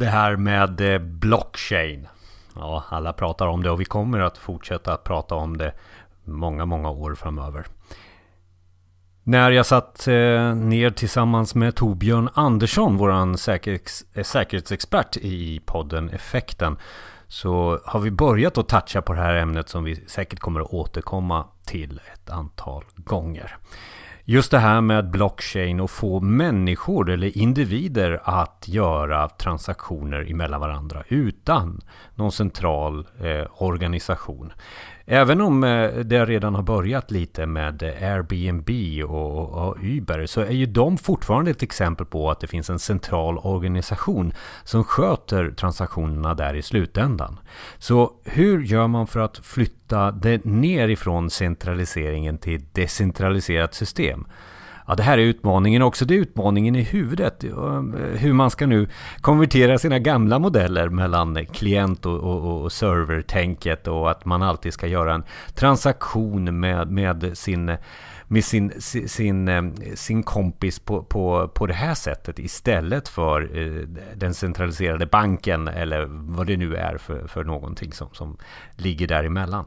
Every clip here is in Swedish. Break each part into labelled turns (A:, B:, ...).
A: Det här med eh, blockchain. Ja, alla pratar om det och vi kommer att fortsätta att prata om det många, många år framöver. När jag satt eh, ner tillsammans med Torbjörn Andersson, vår säkerhets, eh, säkerhetsexpert i podden Effekten, så har vi börjat att toucha på det här ämnet som vi säkert kommer att återkomma till ett antal gånger. Just det här med blockchain och få människor eller individer att göra transaktioner emellan varandra utan någon central eh, organisation. Även om eh, det redan har börjat lite med Airbnb och, och, Uber så är ju de fortfarande ett exempel på att det finns en central organisation som sköter transaktionerna där i slutändan. Så hur gör man för att flytta det ner ifrån centraliseringen till decentraliserat system? Ja, det här är utmaningen också. Det är utmaningen i huvudet. Hur man ska nu konvertera sina gamla modeller mellan klient och, och, och servertänket och att man alltid ska göra en transaktion med, med sin med sin, sin, eh, sin kompis på, på, på det här sättet istället för eh, den centraliserade banken eller vad det nu är för, för någonting som, som ligger däremellan.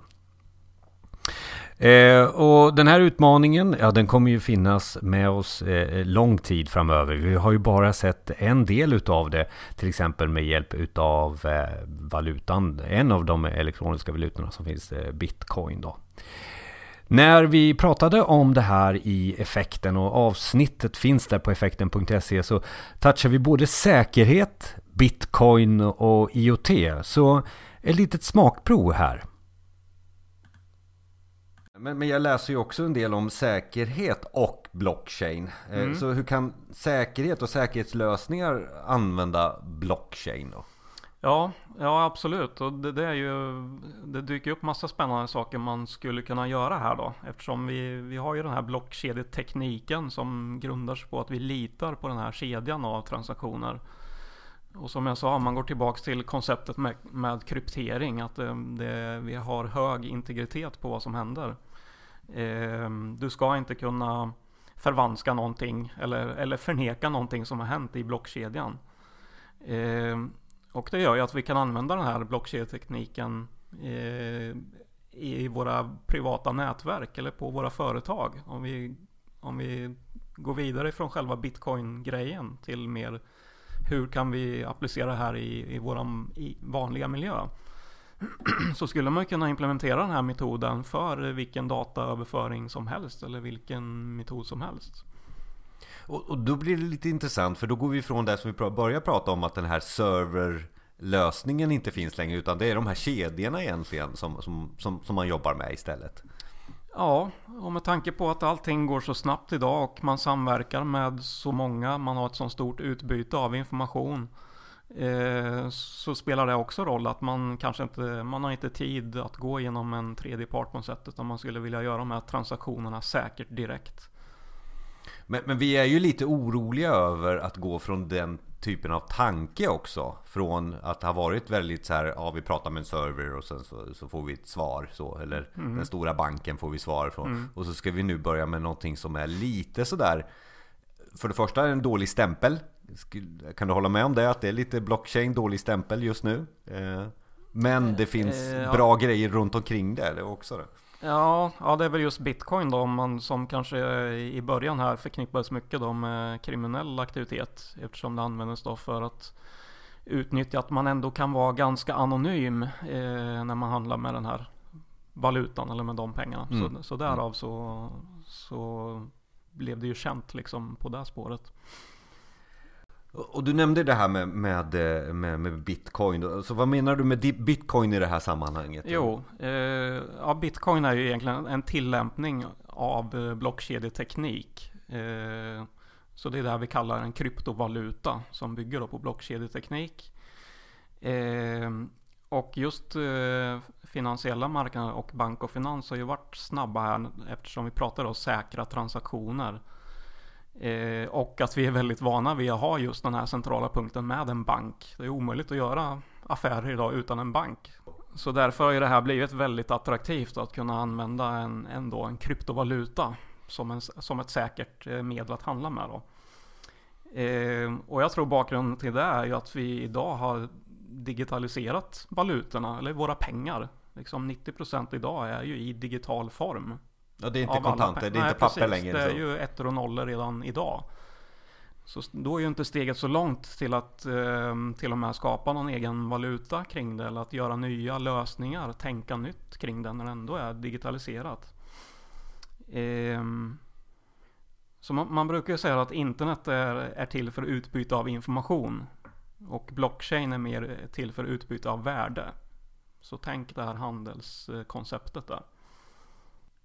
A: Eh, och den här utmaningen, ja den kommer ju finnas med oss eh, lång tid framöver. Vi har ju bara sett en del utav det, till exempel med hjälp utav eh, valutan. En av de elektroniska valutorna som finns, eh, bitcoin då. När vi pratade om det här i effekten och avsnittet finns där på effekten.se så touchar vi både säkerhet, bitcoin och IoT. Så ett litet smakprov här. Men, men jag läser ju också en del om säkerhet och blockchain. Eh, mm. Så hur kan säkerhet och säkerhetslösningar använda blockchain då?
B: Ja, ja absolut. Och det, det, är ju, det dyker upp massa spännande saker man skulle kunna göra här då. Eftersom vi, vi har ju den här blockkedjetekniken som grundar sig på att vi litar på den här kedjan av transaktioner. Och som jag sa, man går tillbaks till konceptet med, med kryptering. Att det, det, vi har hög integritet på vad som händer. Eh, du ska inte kunna förvanska någonting eller, eller förneka någonting som har hänt i blockkedjan. Eh, och det gör ju att vi kan använda den här blockkedjetekniken eh, i våra privata nätverk eller på våra företag. Om vi, om vi går vidare från själva bitcoin-grejen till mer hur kan vi applicera det här i, i vår vanliga miljö? så skulle man kunna implementera den här metoden för vilken dataöverföring som helst eller vilken metod som helst.
A: Och, och då blir det lite intressant för då går vi ifrån det som vi börjar prata om att den här serverlösningen inte finns längre utan det är de här kedjorna egentligen som, som, som, som man jobbar med istället.
B: Ja, och med tanke på att allting går så snabbt idag och man samverkar med så många, man har ett så stort utbyte av information Eh, så spelar det också roll att man kanske inte, man har inte tid att gå igenom en tredje part på något sätt utan man skulle vilja göra de här transaktionerna säkert direkt.
A: Men, men, vi är ju lite oroliga över att gå från den typen av tanke också. Från att ha varit väldigt så här, ja vi pratar med en server och sen så, så får vi ett svar så. Eller mm. den stora banken får vi svar från. Mm. Och så ska vi nu börja med någonting som är lite sådär För det första är en dålig stämpel kan du hålla med om det? Att det är lite blockchain, dålig stämpel just nu? Eh, men det finns eh, bra grejer runt omkring det, också.
B: Ja, ja, det är väl just bitcoin då, man, som kanske i början här förknippades mycket då med kriminell aktivitet. Eftersom det användes då för att utnyttja att man ändå kan vara ganska anonym eh, när man handlar med den här valutan eller med de pengarna. Mm. Så, så därav mm. så, så blev det ju känt liksom på det spåret.
A: Och du nämnde det här med, med, med, med bitcoin. Så vad menar du med bitcoin i det här sammanhanget?
B: Jo, eh, ja, bitcoin är ju egentligen en tillämpning av eh, blockkedjeteknik. Eh, så det är det vi kallar en kryptovaluta som bygger på blockkedjeteknik. Eh, och just eh, finansiella marknader och bank och finans har ju varit snabba här eftersom vi pratar om säkra transaktioner. Eh, och att vi är väldigt vana vid att ha just den här centrala punkten med en bank. Det är omöjligt att göra affärer idag utan en bank. Så därför har ju det här blivit väldigt attraktivt att kunna använda en, ändå en kryptovaluta som, en, som ett säkert eh, medel att handla med. Då. Eh, och jag tror bakgrunden till det är ju att vi idag har digitaliserat valutorna, eller våra pengar. Liksom 90% idag är ju i digital form.
A: Ja, det är inte kontanter, det är Nej, inte papper
B: precis.
A: längre.
B: Det är ju ettor och nollor redan idag. Så då är ju inte steget så långt till att eh, till och med skapa någon egen valuta kring det eller att göra nya lösningar, tänka nytt kring det när det ändå är digitaliserat. Eh, så man, man, brukar ju säga att internet är, är till för utbyte av information och blockchain är mer till för utbyte av värde. Så tänk det här handelskonceptet där.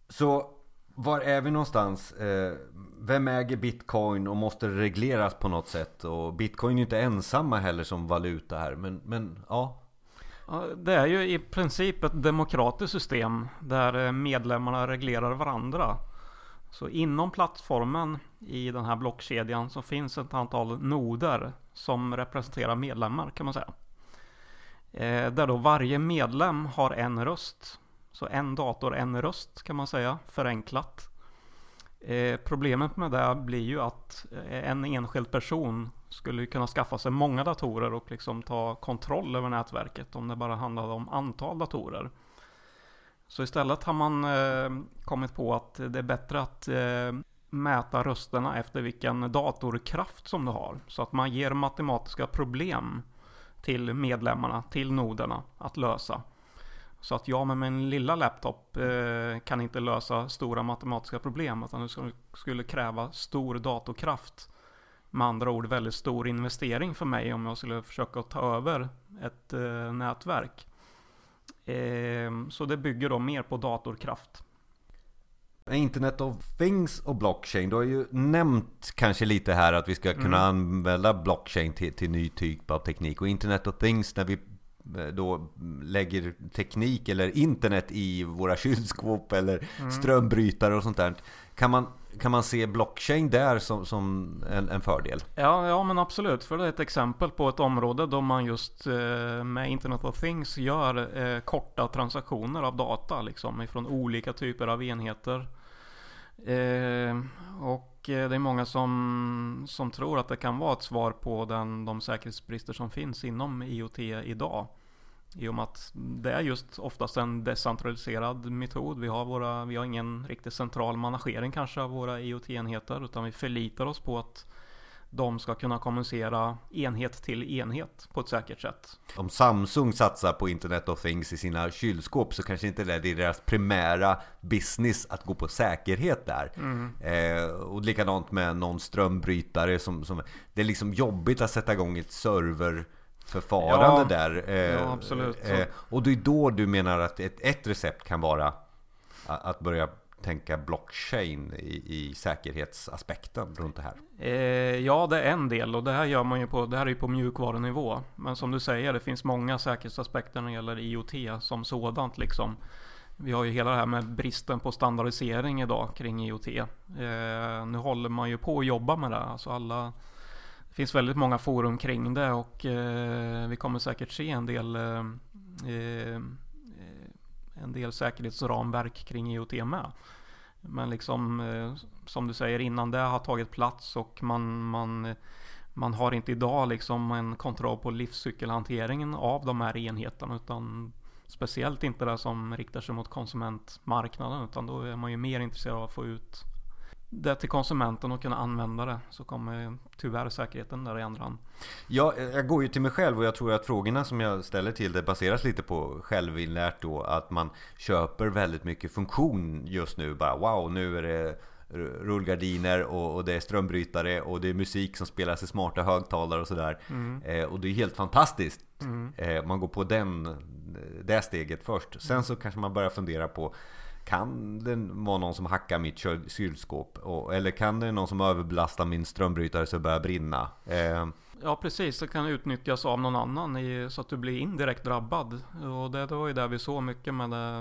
A: Så var är vi någonstans? Eh, vem äger bitcoin och måste regleras på något sätt? Och bitcoin är inte ensamma heller som valuta här, men, men ja.
B: Det är ju i princip ett demokratiskt system där eh, medlemmarna reglerar varandra. Så inom plattformen i den här blockkedjan så finns ett antal noder som representerar medlemmar kan man säga. Eh, där då varje medlem har en röst. Så en dator, en röst kan man säga, förenklat. Eh, problemet med det blir ju att eh, en enskild person skulle kunna skaffa sig många datorer och liksom ta kontroll över nätverket om det bara handlade om antal datorer. Så istället har man eh, kommit på att det är bättre att eh, mäta rösterna efter vilken datorkraft som du har. Så att man ger matematiska problem till medlemmarna, till noderna att lösa. Så att jag med min lilla laptop eh, kan inte lösa stora matematiska problem utan det skulle kräva stor datorkraft. Med andra ord väldigt stor investering för mig om jag skulle försöka ta över ett eh, nätverk. Eh, så det bygger då mer på datorkraft.
A: Internet of Things och blockchain. Du har ju nämnt kanske lite här att vi ska kunna mm. använda blockchain till, till ny typ av teknik. Och Internet of Things när vi då lägger teknik eller internet i våra kylskåp eller mm. strömbrytare och sånt där. Kan man, kan man se blockchain där som, som en, en, fördel?
B: Ja, ja, men absolut. För det är ett exempel på ett område då man just eh, med Internet of Things gör eh, korta transaktioner av data liksom ifrån olika typer av enheter. Eh, och eh, det är många som, som tror att det kan vara ett svar på den, de säkerhetsbrister som finns inom IoT idag. I och med att det är just oftast en decentraliserad metod. Vi har, våra, vi har ingen riktigt central managering kanske av våra IoT-enheter utan vi förlitar oss på att de ska kunna kommunicera enhet till enhet på ett säkert sätt.
A: Om Samsung satsar på Internet of Things i sina kylskåp så kanske inte det är deras primära business att gå på säkerhet där. Mm. Eh, och likadant med någon strömbrytare som, som, Det är liksom jobbigt att sätta igång ett serverförfarande ja, där.
B: Eh, ja, absolut.
A: Eh, och det är då du menar att ett, ett recept kan vara att börja tänka blockchain i, i säkerhetsaspekten runt det här?
B: Eh, ja, det är en del och det här gör man ju på, det här är ju på mjukvarunivå. Men som du säger, det finns många säkerhetsaspekter när det gäller IoT som sådant liksom. Vi har ju hela det här med bristen på standardisering idag kring IoT. Eh, nu håller man ju på att jobba med det. Alltså alla, finns väldigt många forum kring det och eh, vi kommer säkert se en del eh, eh en del säkerhetsramverk kring IoT med. Men liksom eh, som du säger innan det har tagit plats och man, man, man har inte idag liksom en kontroll på livscykelhanteringen av de här enheterna utan Speciellt inte det som riktar sig mot konsumentmarknaden utan då är man ju mer intresserad av att få ut det till konsumenten och kunna använda det så kommer tyvärr säkerheten där i andra hand.
A: Ja, jag går ju till mig själv och jag tror att frågorna som jag ställer till det baseras lite på självinlärt då att man köper väldigt mycket funktion just nu. Bara wow, nu är det rullgardiner och, och, det är strömbrytare och det är musik som spelas i smarta högtalare och sådär. Mm. Eh, och det är helt fantastiskt. Mm. Eh, man går på den, det steget först. Sen så kanske man börjar fundera på kan det vara någon som hackar mitt kylskåp? eller kan det någon som överbelastar min strömbrytare så det börjar brinna? Eh,
B: Ja precis, det kan utnyttjas av någon annan i, så att du blir indirekt drabbad. Och det, det var ju där vi såg mycket med det,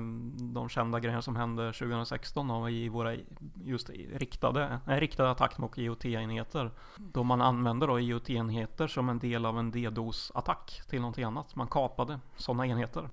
B: de kända grejerna som hände 2016 i våra just riktade, nej, riktade attack mot IoT-enheter. Då man använde då IoT-enheter som en del av en DDoS-attack till någonting annat. Man kapade sådana enheter.